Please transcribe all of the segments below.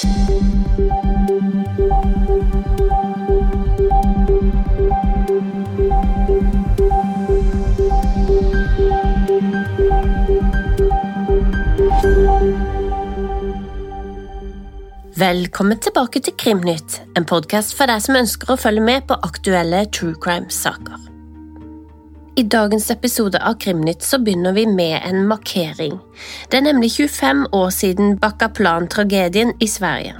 Velkommen tilbake til Krimnytt, en podkast for deg som ønsker å følge med på aktuelle true crime-saker. I dagens episode av Krimnytt så begynner vi med en markering. Det er nemlig 25 år siden Bakkaplan-tragedien i Sverige.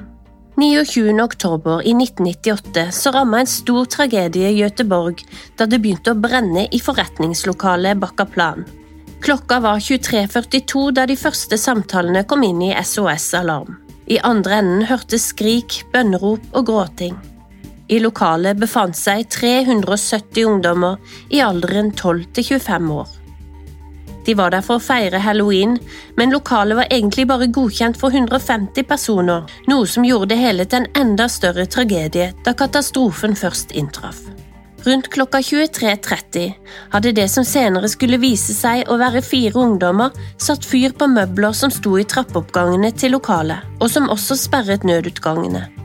29. oktober i 1998 så ramma en stor tragedie i Göteborg da det begynte å brenne i forretningslokalet Bakkaplan. Klokka var 23.42 da de første samtalene kom inn i SOS Alarm. I andre enden hørtes skrik, bønnerop og gråting. I lokalet befant seg 370 ungdommer i alderen 12 til 25 år. De var der for å feire halloween, men lokalet var egentlig bare godkjent for 150 personer, noe som gjorde det hele til en enda større tragedie da katastrofen først inntraff. Rundt klokka 23.30 hadde det som senere skulle vise seg å være fire ungdommer, satt fyr på møbler som sto i trappeoppgangene til lokalet, og som også sperret nødutgangene.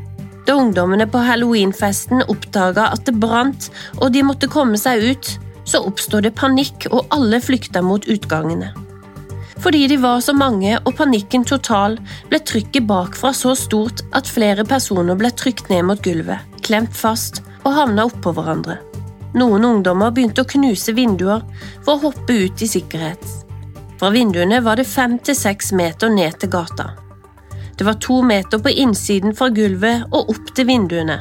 Da ungdommene på halloweenfesten oppdaga at det brant og de måtte komme seg ut, så oppstod det panikk og alle flykta mot utgangene. Fordi de var så mange og panikken total, ble trykket bakfra så stort at flere personer ble trykt ned mot gulvet, klemt fast og havna oppå hverandre. Noen ungdommer begynte å knuse vinduer for å hoppe ut i sikkerhet. Fra vinduene var det fem til seks meter ned til gata. Det var to meter på innsiden fra gulvet og opp til vinduene.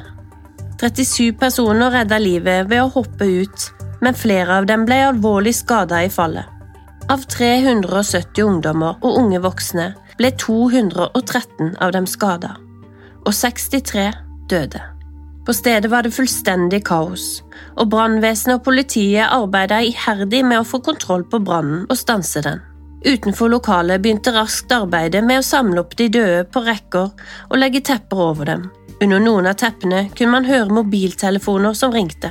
37 personer redda livet ved å hoppe ut, men flere av dem ble alvorlig skada i fallet. Av 370 ungdommer og unge voksne ble 213 av dem skada, og 63 døde. På stedet var det fullstendig kaos, og brannvesenet og politiet arbeidet iherdig med å få kontroll på brannen og stanse den. Utenfor lokalet begynte raskt arbeidet med å samle opp de døde på rekker og legge tepper over dem. Under noen av teppene kunne man høre mobiltelefoner som ringte.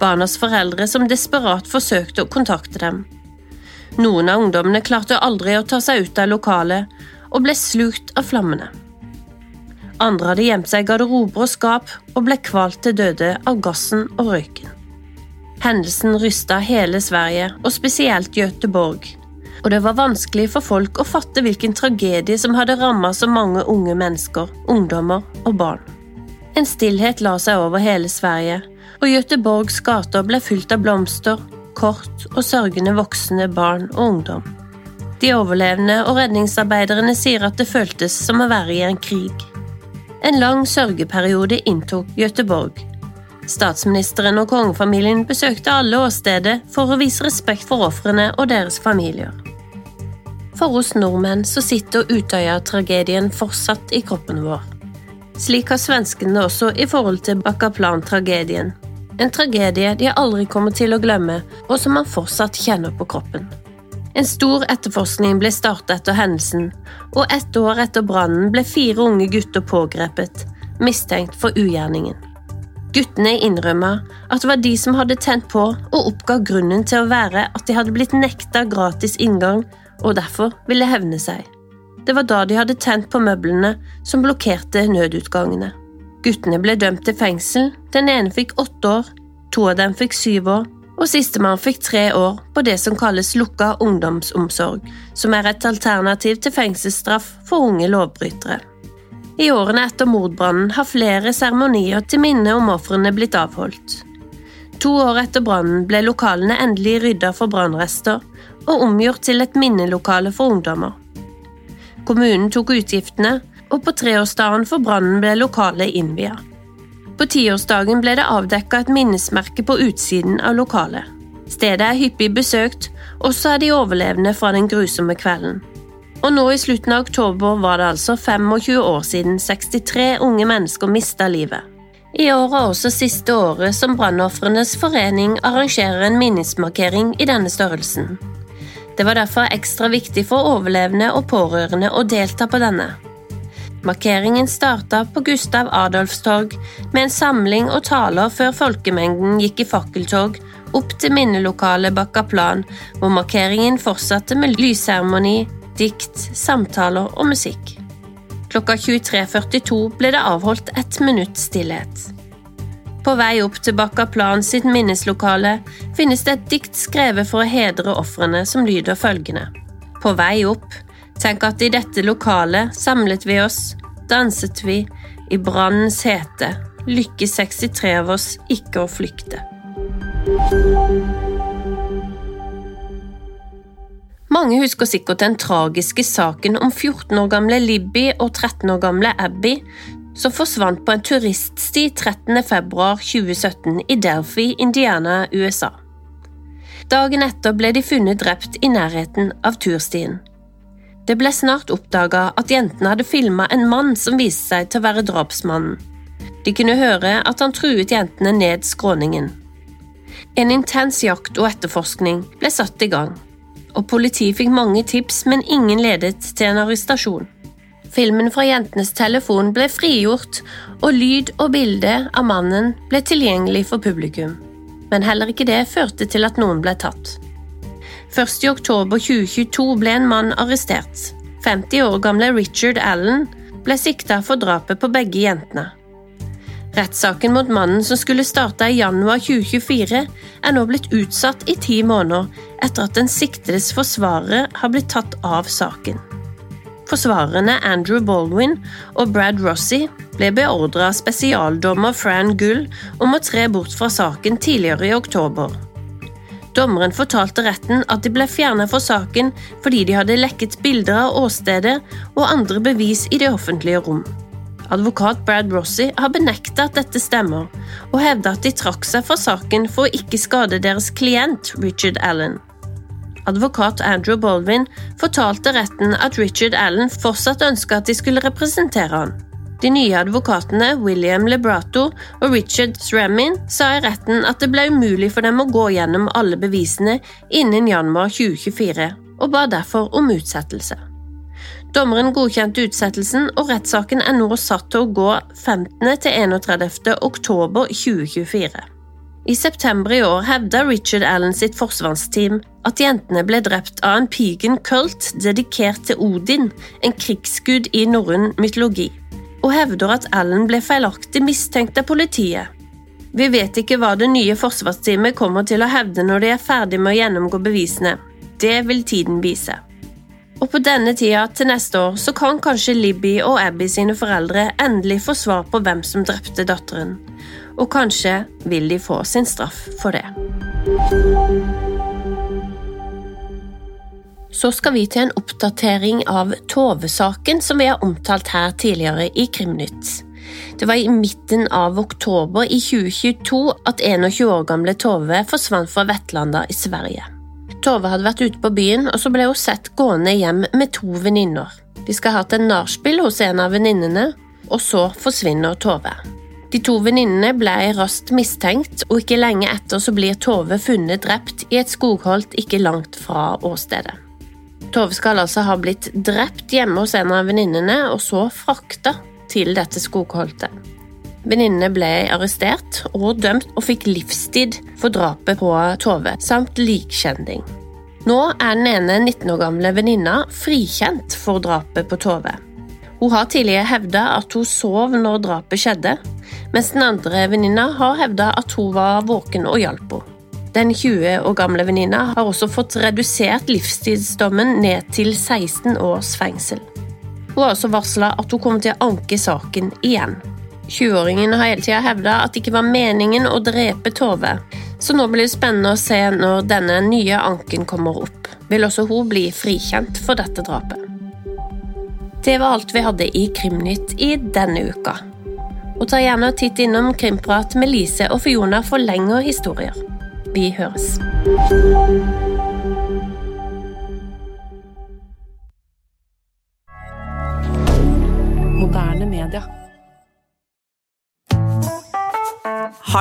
Barnas foreldre som desperat forsøkte å kontakte dem. Noen av ungdommene klarte aldri å ta seg ut av lokalet og ble slukt av flammene. Andre hadde gjemt seg i garderober og skap og ble kvalt til døde av gassen og røyken. Hendelsen rysta hele Sverige, og spesielt Göteborg, og det var vanskelig for folk å fatte hvilken tragedie som hadde rammet så mange unge mennesker, ungdommer og barn. En stillhet la seg over hele Sverige, og Göteborgs gater ble fylt av blomster, kort og sørgende voksne barn og ungdom. De overlevende og redningsarbeiderne sier at det føltes som å være i en krig. En lang sørgeperiode inntok Göteborg. Statsministeren og kongefamilien besøkte alle åstedet for å vise respekt for ofrene og deres familier. For oss nordmenn så sitter Utøya-tragedien fortsatt i kroppen vår. Slik har svenskene også i forhold til Bakkaplan-tragedien. En tragedie de aldri kommer til å glemme, og som man fortsatt kjenner på kroppen. En stor etterforskning ble startet etter hendelsen, og ett år etter brannen ble fire unge gutter pågrepet, mistenkt for ugjerningen. Guttene innrømma at det var de som hadde tent på, og oppga grunnen til å være at de hadde blitt nekta gratis inngang og derfor ville hevne seg. Det var da de hadde tent på møblene som blokkerte nødutgangene. Guttene ble dømt til fengsel, den ene fikk åtte år, to av dem fikk syv år, og sistemann fikk tre år på det som kalles lukka ungdomsomsorg, som er et alternativ til fengselsstraff for unge lovbrytere. I årene etter mordbrannen har flere seremonier til minne om ofrene blitt avholdt. To år etter brannen ble lokalene endelig rydda for brannrester og omgjort til et minnelokale for ungdommer. Kommunen tok utgiftene, og på treårsdagen for brannen ble lokalet innvia. På tiårsdagen ble det avdekka et minnesmerke på utsiden av lokalet. Stedet er hyppig besøkt, også av de overlevende fra den grusomme kvelden. Og nå i slutten av oktober var det altså 25 år siden 63 unge mennesker mista livet. I år er også siste året som Brannofrenes forening arrangerer en minnesmarkering i denne størrelsen. Det var derfor ekstra viktig for overlevende og pårørende å delta på denne. Markeringen starta på Gustav Adolfs torg med en samling og taler før folkemengden gikk i fakkeltog opp til minnelokalet Bakkaplan, hvor markeringen fortsatte med lysseremoni, dikt, samtaler og musikk. Klokka 23.42 ble det avholdt ett minutts stillhet. På vei opp til Bakkaplan sitt minneslokale finnes det et dikt skrevet for å hedre ofrene som lyder følgende. På vei opp, tenk at i dette lokalet samlet vi oss, danset vi, i brannens hete, lykke 63 av oss ikke å flykte. Mange husker sikkert den tragiske saken om 14 år gamle Libby og 13 år gamle Abby som forsvant på en turiststi 13. februar 2017 i Delphi, Indiana, USA. Dagen etter ble de funnet drept i nærheten av turstien. Det ble snart oppdaga at jentene hadde filma en mann som viste seg til å være drapsmannen. De kunne høre at han truet jentene ned skråningen. En intens jakt og etterforskning ble satt i gang, og politiet fikk mange tips, men ingen ledet til en arrestasjon. Filmen fra jentenes telefon ble frigjort, og lyd og bilde av mannen ble tilgjengelig for publikum. Men heller ikke det førte til at noen ble tatt. Først i oktober 2022 ble en mann arrestert. 50 år gamle Richard Allen ble sikta for drapet på begge jentene. Rettssaken mot mannen som skulle starte i januar 2024, er nå blitt utsatt i ti måneder etter at den siktedes forsvarer har blitt tatt av saken. Forsvarerne Andrew Baldwin og Brad Rossi ble beordra av spesialdommer Fran Gull om å tre bort fra saken tidligere i oktober. Dommeren fortalte retten at de ble fjernet fra saken fordi de hadde lekket bilder av åstedet og andre bevis i det offentlige rom. Advokat Brad Rossi har benektet at dette stemmer, og hevder at de trakk seg fra saken for å ikke skade deres klient Richard Allen. Advokat Andrew Baldwin fortalte retten at Richard Allen fortsatt ønska at de skulle representere han. De nye advokatene William Lebrato og Richard Sremin sa i retten at det ble umulig for dem å gå gjennom alle bevisene innen januar 2024, og ba derfor om utsettelse. Dommeren godkjente utsettelsen, og rettssaken er nå satt til å gå 15. til 31. oktober 2024. I september i år hevda Richard Allen sitt forsvarsteam at jentene ble drept av en pigen kult dedikert til Odin, en krigsgud i norrøn mytologi, og hevder at Allen ble feilaktig mistenkt av politiet. Vi vet ikke hva det nye forsvarsteamet kommer til å hevde når de er ferdig med å gjennomgå bevisene. Det vil tiden vise. Og på denne tida til neste år så kan kanskje Libby og Abby sine foreldre endelig få svar på hvem som drepte datteren og kanskje vil de få sin straff for det. Så skal vi til en oppdatering av Tove-saken som vi har omtalt her tidligere i Krimnytt. Det var i midten av oktober i 2022 at 21 år gamle Tove forsvant fra Vettlanda i Sverige. Tove hadde vært ute på byen, og så ble hun sett gående hjem med to venninner. De skal ha hatt en nachspiel hos en av venninnene, og så forsvinner Tove. De to venninnene ble raskt mistenkt, og ikke lenge etter så blir Tove funnet drept i et skogholt ikke langt fra åstedet. Tove skal altså ha blitt drept hjemme hos en av venninnene, og så frakta til dette skogholtet. Venninnene ble arrestert og dømt og fikk livstid for drapet på Tove, samt likkjending. Nå er den ene 19 år gamle venninna frikjent for drapet på Tove. Hun har tidligere hevda at hun sov når drapet skjedde, mens den andre venninna har hevda at hun var våken og hjalp henne. Den 20 år gamle venninna har også fått redusert livstidsdommen ned til 16 års fengsel. Hun har også varsla at hun kommer til å anke saken igjen. 20-åringen har hele tida hevda at det ikke var meningen å drepe Tove, så nå blir det spennende å se når denne nye anken kommer opp. Vil også hun bli frikjent for dette drapet? Det var alt vi hadde i Krimnytt i denne uka. Og ta gjerne og titt innom Krimprat med Lise og Fiona for lengre historier. Vi høres.